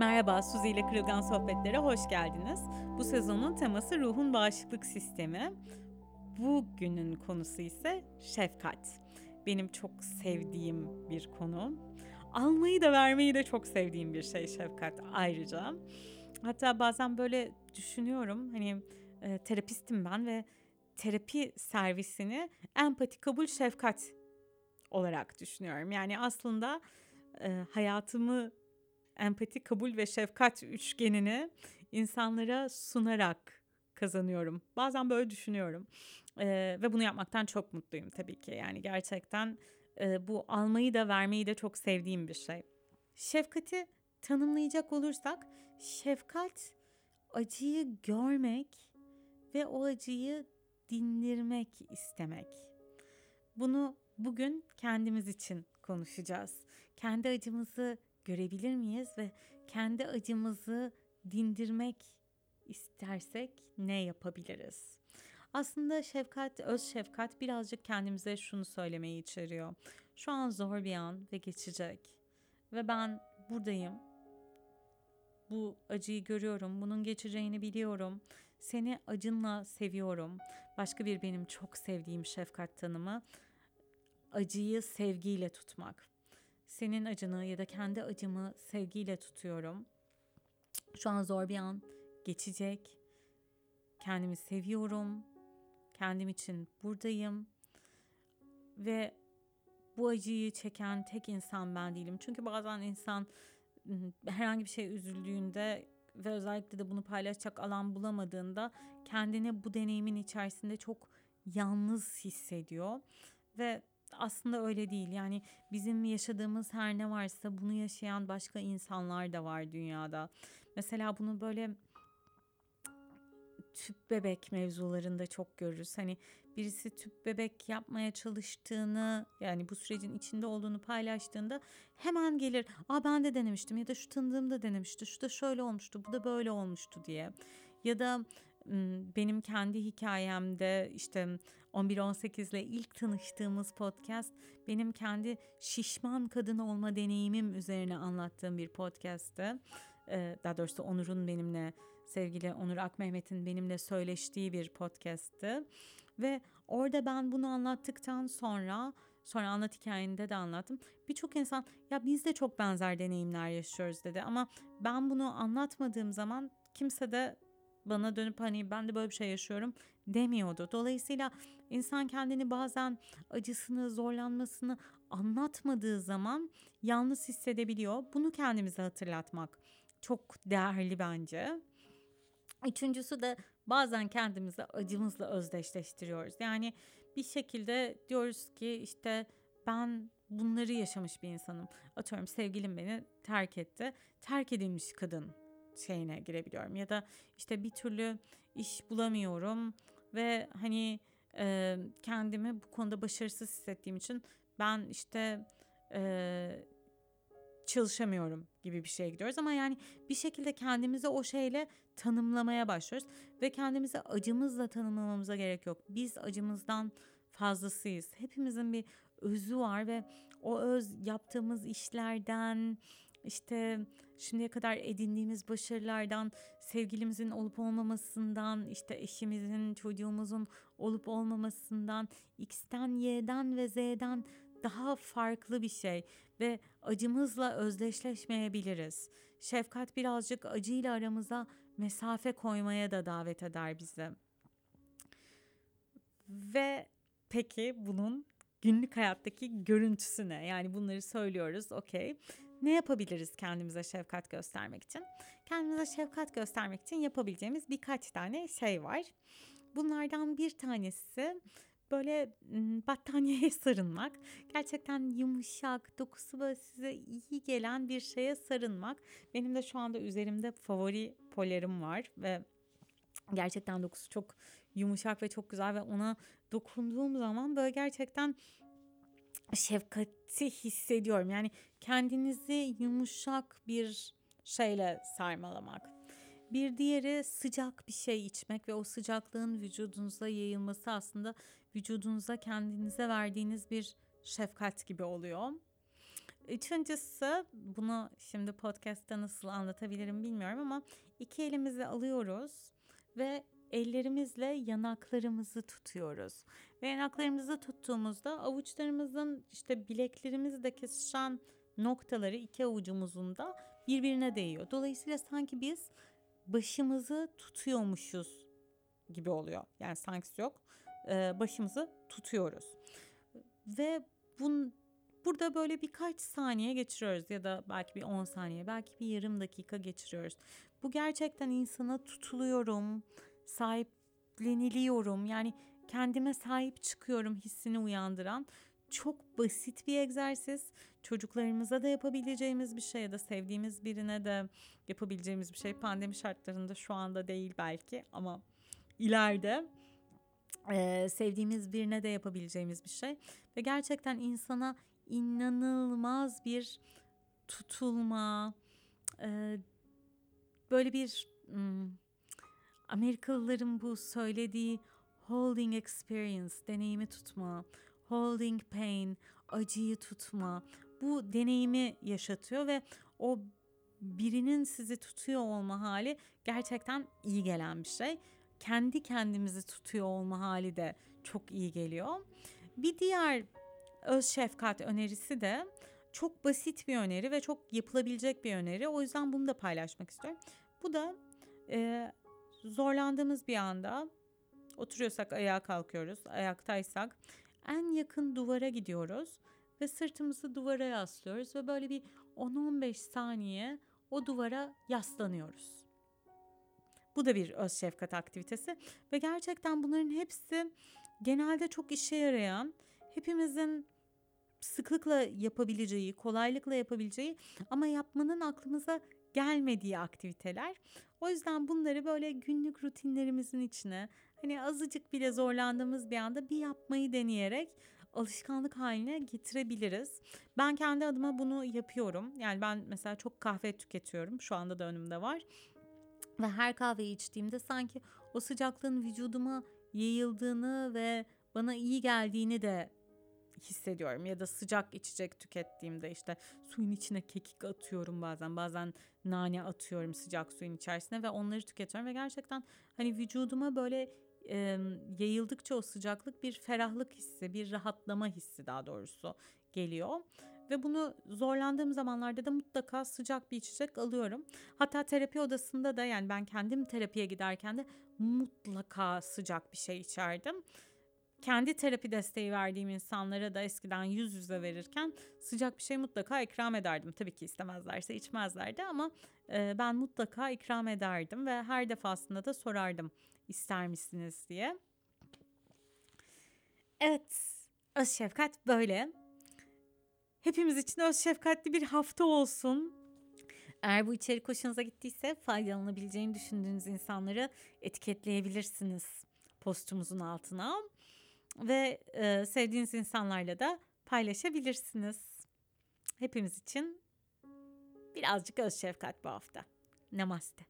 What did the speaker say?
Merhaba, Suzi ile Kırılgan Sohbetlere hoş geldiniz. Bu sezonun teması ruhun bağışıklık sistemi. Bugünün konusu ise şefkat. Benim çok sevdiğim bir konu. Almayı da vermeyi de çok sevdiğim bir şey şefkat ayrıca. Hatta bazen böyle düşünüyorum hani e, terapistim ben ve terapi servisini empati, kabul, şefkat olarak düşünüyorum. Yani aslında e, hayatımı empati, kabul ve şefkat üçgenini insanlara sunarak kazanıyorum. Bazen böyle düşünüyorum. Ee, ve bunu yapmaktan çok mutluyum tabii ki. Yani gerçekten e, bu almayı da vermeyi de çok sevdiğim bir şey. Şefkati tanımlayacak olursak şefkat acıyı görmek ve o acıyı dindirmek istemek. Bunu bugün kendimiz için konuşacağız. Kendi acımızı görebilir miyiz ve kendi acımızı dindirmek istersek ne yapabiliriz? Aslında şefkat, öz şefkat birazcık kendimize şunu söylemeyi içeriyor. Şu an zor bir an ve geçecek. Ve ben buradayım. Bu acıyı görüyorum. Bunun geçeceğini biliyorum. Seni acınla seviyorum. Başka bir benim çok sevdiğim şefkat tanımı acıyı sevgiyle tutmak. Senin acını ya da kendi acımı sevgiyle tutuyorum. Şu an zor bir an geçecek. Kendimi seviyorum. Kendim için buradayım. Ve bu acıyı çeken tek insan ben değilim. Çünkü bazen insan herhangi bir şey üzüldüğünde ve özellikle de bunu paylaşacak alan bulamadığında kendini bu deneyimin içerisinde çok yalnız hissediyor ve aslında öyle değil. Yani bizim yaşadığımız her ne varsa bunu yaşayan başka insanlar da var dünyada. Mesela bunu böyle tüp bebek mevzularında çok görürüz. Hani birisi tüp bebek yapmaya çalıştığını yani bu sürecin içinde olduğunu paylaştığında hemen gelir. Aa ben de denemiştim ya da şu tanıdığım da denemişti. Şu da şöyle olmuştu, bu da böyle olmuştu diye. Ya da benim kendi hikayemde işte 11-18 ile ilk tanıştığımız podcast benim kendi şişman kadın olma deneyimim üzerine anlattığım bir podcasttı. Daha doğrusu Onur'un benimle sevgili Onur Akmehmet'in benimle söyleştiği bir podcasttı. Ve orada ben bunu anlattıktan sonra sonra anlat hikayende de anlattım. Birçok insan ya biz de çok benzer deneyimler yaşıyoruz dedi ama ben bunu anlatmadığım zaman kimse de bana dönüp hani ben de böyle bir şey yaşıyorum demiyordu. Dolayısıyla insan kendini bazen acısını, zorlanmasını anlatmadığı zaman yalnız hissedebiliyor. Bunu kendimize hatırlatmak çok değerli bence. Üçüncüsü de bazen kendimizi acımızla özdeşleştiriyoruz. Yani bir şekilde diyoruz ki işte ben bunları yaşamış bir insanım. Atıyorum sevgilim beni terk etti. Terk edilmiş kadın şeyine girebiliyorum ya da işte bir türlü iş bulamıyorum ve hani e, kendimi bu konuda başarısız hissettiğim için ben işte e, çalışamıyorum gibi bir şeye gidiyoruz ama yani bir şekilde kendimizi o şeyle tanımlamaya başlıyoruz ve kendimizi acımızla tanımlamamıza gerek yok. Biz acımızdan fazlasıyız. Hepimizin bir özü var ve o öz yaptığımız işlerden, işte şimdiye kadar edindiğimiz başarılardan, sevgilimizin olup olmamasından, işte eşimizin, çocuğumuzun olup olmamasından, X'ten, Y'den ve Z'den daha farklı bir şey ve acımızla özdeşleşmeyebiliriz. Şefkat birazcık acıyla aramıza mesafe koymaya da davet eder bizi. Ve peki bunun günlük hayattaki görüntüsü ne? Yani bunları söylüyoruz, okey ne yapabiliriz kendimize şefkat göstermek için? Kendimize şefkat göstermek için yapabileceğimiz birkaç tane şey var. Bunlardan bir tanesi böyle battaniyeye sarılmak. Gerçekten yumuşak, dokusu böyle size iyi gelen bir şeye sarılmak. Benim de şu anda üzerimde favori polerim var ve gerçekten dokusu çok yumuşak ve çok güzel ve ona dokunduğum zaman böyle gerçekten şefkati hissediyorum. Yani kendinizi yumuşak bir şeyle sarmalamak. Bir diğeri sıcak bir şey içmek ve o sıcaklığın vücudunuza yayılması aslında vücudunuza kendinize verdiğiniz bir şefkat gibi oluyor. Üçüncüsü bunu şimdi podcast'ta nasıl anlatabilirim bilmiyorum ama iki elimizi alıyoruz ve ellerimizle yanaklarımızı tutuyoruz. Ve yanaklarımızı tuttuğumuzda avuçlarımızın işte bileklerimizdeki kesişen noktaları iki avucumuzun da birbirine değiyor. Dolayısıyla sanki biz başımızı tutuyormuşuz gibi oluyor. Yani sanki yok. Başımızı tutuyoruz. Ve bun, burada böyle birkaç saniye geçiriyoruz ya da belki bir 10 saniye, belki bir yarım dakika geçiriyoruz. Bu gerçekten insana tutuluyorum, sahipleniliyorum. Yani kendime sahip çıkıyorum hissini uyandıran çok basit bir egzersiz. Çocuklarımıza da yapabileceğimiz bir şey ya da sevdiğimiz birine de yapabileceğimiz bir şey. Pandemi şartlarında şu anda değil belki ama ileride e, sevdiğimiz birine de yapabileceğimiz bir şey. Ve gerçekten insana inanılmaz bir tutulma, e, böyle bir hmm, Amerikalıların bu söylediği holding experience, deneyimi tutma, holding pain, acıyı tutma. Bu deneyimi yaşatıyor ve o birinin sizi tutuyor olma hali gerçekten iyi gelen bir şey. Kendi kendimizi tutuyor olma hali de çok iyi geliyor. Bir diğer öz şefkat önerisi de çok basit bir öneri ve çok yapılabilecek bir öneri. O yüzden bunu da paylaşmak istiyorum. Bu da e, zorlandığımız bir anda oturuyorsak ayağa kalkıyoruz. Ayaktaysak en yakın duvara gidiyoruz ve sırtımızı duvara yaslıyoruz ve böyle bir 10-15 saniye o duvara yaslanıyoruz. Bu da bir öz şefkat aktivitesi ve gerçekten bunların hepsi genelde çok işe yarayan, hepimizin sıklıkla yapabileceği, kolaylıkla yapabileceği ama yapmanın aklımıza gelmediği aktiviteler. O yüzden bunları böyle günlük rutinlerimizin içine hani azıcık bile zorlandığımız bir anda bir yapmayı deneyerek alışkanlık haline getirebiliriz. Ben kendi adıma bunu yapıyorum. Yani ben mesela çok kahve tüketiyorum. Şu anda da önümde var. Ve her kahveyi içtiğimde sanki o sıcaklığın vücuduma yayıldığını ve bana iyi geldiğini de hissediyorum ya da sıcak içecek tükettiğimde işte suyun içine kekik atıyorum bazen bazen nane atıyorum sıcak suyun içerisine ve onları tüketiyorum ve gerçekten hani vücuduma böyle e, yayıldıkça o sıcaklık bir ferahlık hissi bir rahatlama hissi daha doğrusu geliyor ve bunu zorlandığım zamanlarda da mutlaka sıcak bir içecek alıyorum. Hatta terapi odasında da yani ben kendim terapiye giderken de mutlaka sıcak bir şey içerdim kendi terapi desteği verdiğim insanlara da eskiden yüz yüze verirken sıcak bir şey mutlaka ikram ederdim. Tabii ki istemezlerse içmezlerdi ama e, ben mutlaka ikram ederdim ve her defasında da sorardım ister misiniz diye. Evet, öz şefkat böyle. Hepimiz için öz şefkatli bir hafta olsun. Eğer bu içerik hoşunuza gittiyse faydalanabileceğini düşündüğünüz insanları etiketleyebilirsiniz postumuzun altına ve e, sevdiğiniz insanlarla da paylaşabilirsiniz. Hepimiz için birazcık öz şefkat bu hafta. Namaste.